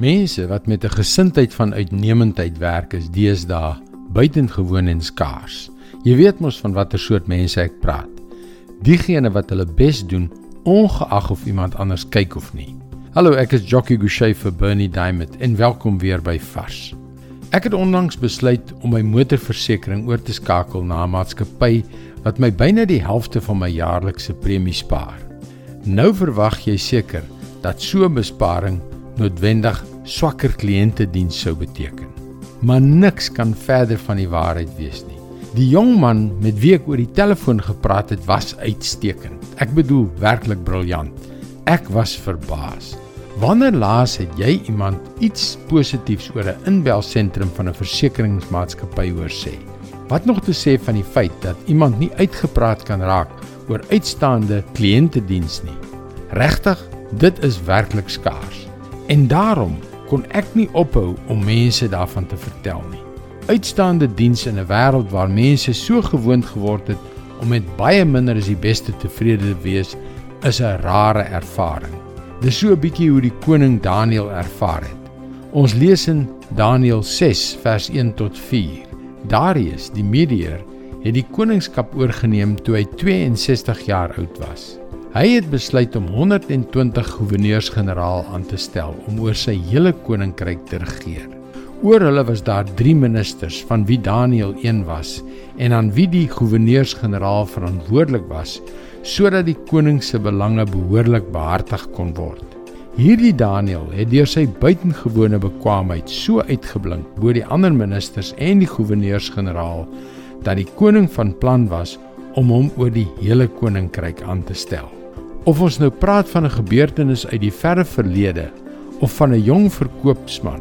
Mense wat met 'n gesindheid van uitnemendheid werk is deesdae buitengewoon en skaars. Jy weet mos van watter soort mense ek praat. Diegene wat hulle bes doen ongeag of iemand anders kyk of nie. Hallo, ek is Jockey Gouchee vir Bernie Diamond en welkom weer by Vars. Ek het onlangs besluit om my motorversekering oor te skakel na 'n maatskappy wat my byna die helfte van my jaarlikse premie spaar. Nou verwag jy seker dat so 'n besparing noodwendig swakker kliëntediens sou beteken. Maar niks kan verder van die waarheid wees nie. Die jong man met wie ek oor die telefoon gepraat het, was uitstekend. Ek bedoel werklik briljant. Ek was verbaas. Wanneer laas het jy iemand iets positiefs oor 'n inbelsentrum van 'n versekeringsmaatskappy hoor sê? Wat nog te sê van die feit dat iemand nie uitgepraat kan raak oor uitstaande kliëntediens nie? Regtig, dit is werklik skaars. En daarom kon ek nie ophou om mense daarvan te vertel nie. Uitstaande diens in 'n wêreld waar mense so gewoond geword het om met baie minder as die beste tevrede te wees, is 'n rare ervaring. Dis so 'n bietjie hoe die koning Daniël ervaar het. Ons lees in Daniël 6 vers 1 tot 4. Darius, die Mediër, het die koningskap oorgeneem toe hy 62 jaar oud was. Hy het besluit om 120 goewerneurs-generaal aan te stel om oor sy hele koninkryk te regeer. Oor hulle was daar 3 ministers van wie Daniël een was en aan wie die goewerneurs-generaal verantwoordelik was sodat die koning se belange behoorlik behartig kon word. Hierdie Daniël het deur sy buitengewone bekwaamheid so uitgeblink bo die ander ministers en die goewerneurs-generaal dat die koning van plan was om hom oor die hele koninkryk aan te stel. Of ons nou praat van 'n gebeurtenis uit die verre verlede of van 'n jong verkoopsman,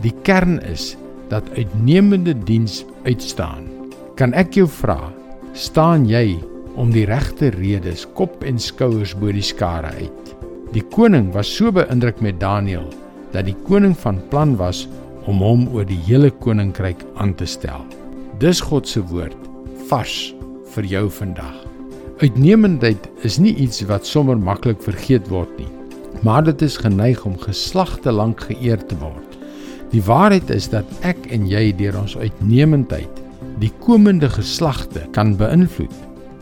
die kern is dat uitnemende diens uitstaan. Kan ek jou vra, staan jy om die regte redes kop en skouers bo die skare uit? Die koning was so beïndruk met Daniël dat die koning van plan was om hom oor die hele koninkryk aan te stel. Dis God se woord vars vir jou vandag. Uitnemendheid is nie iets wat sommer maklik vergeet word nie, maar dit is geneig om geslagte lank geëer te word. Die waarheid is dat ek en jy deur ons uitnemendheid die komende geslagte kan beïnvloed.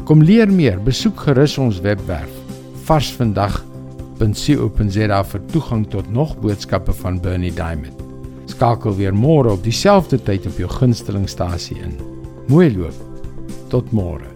Kom leer meer, besoek gerus ons webwerf varsvandag.co.za vir toegang tot nog boodskappe van Bernie Diamond. Skakel weer môre op dieselfde tyd op jou gunstelingstasie in. Mooi loop. Tot môre.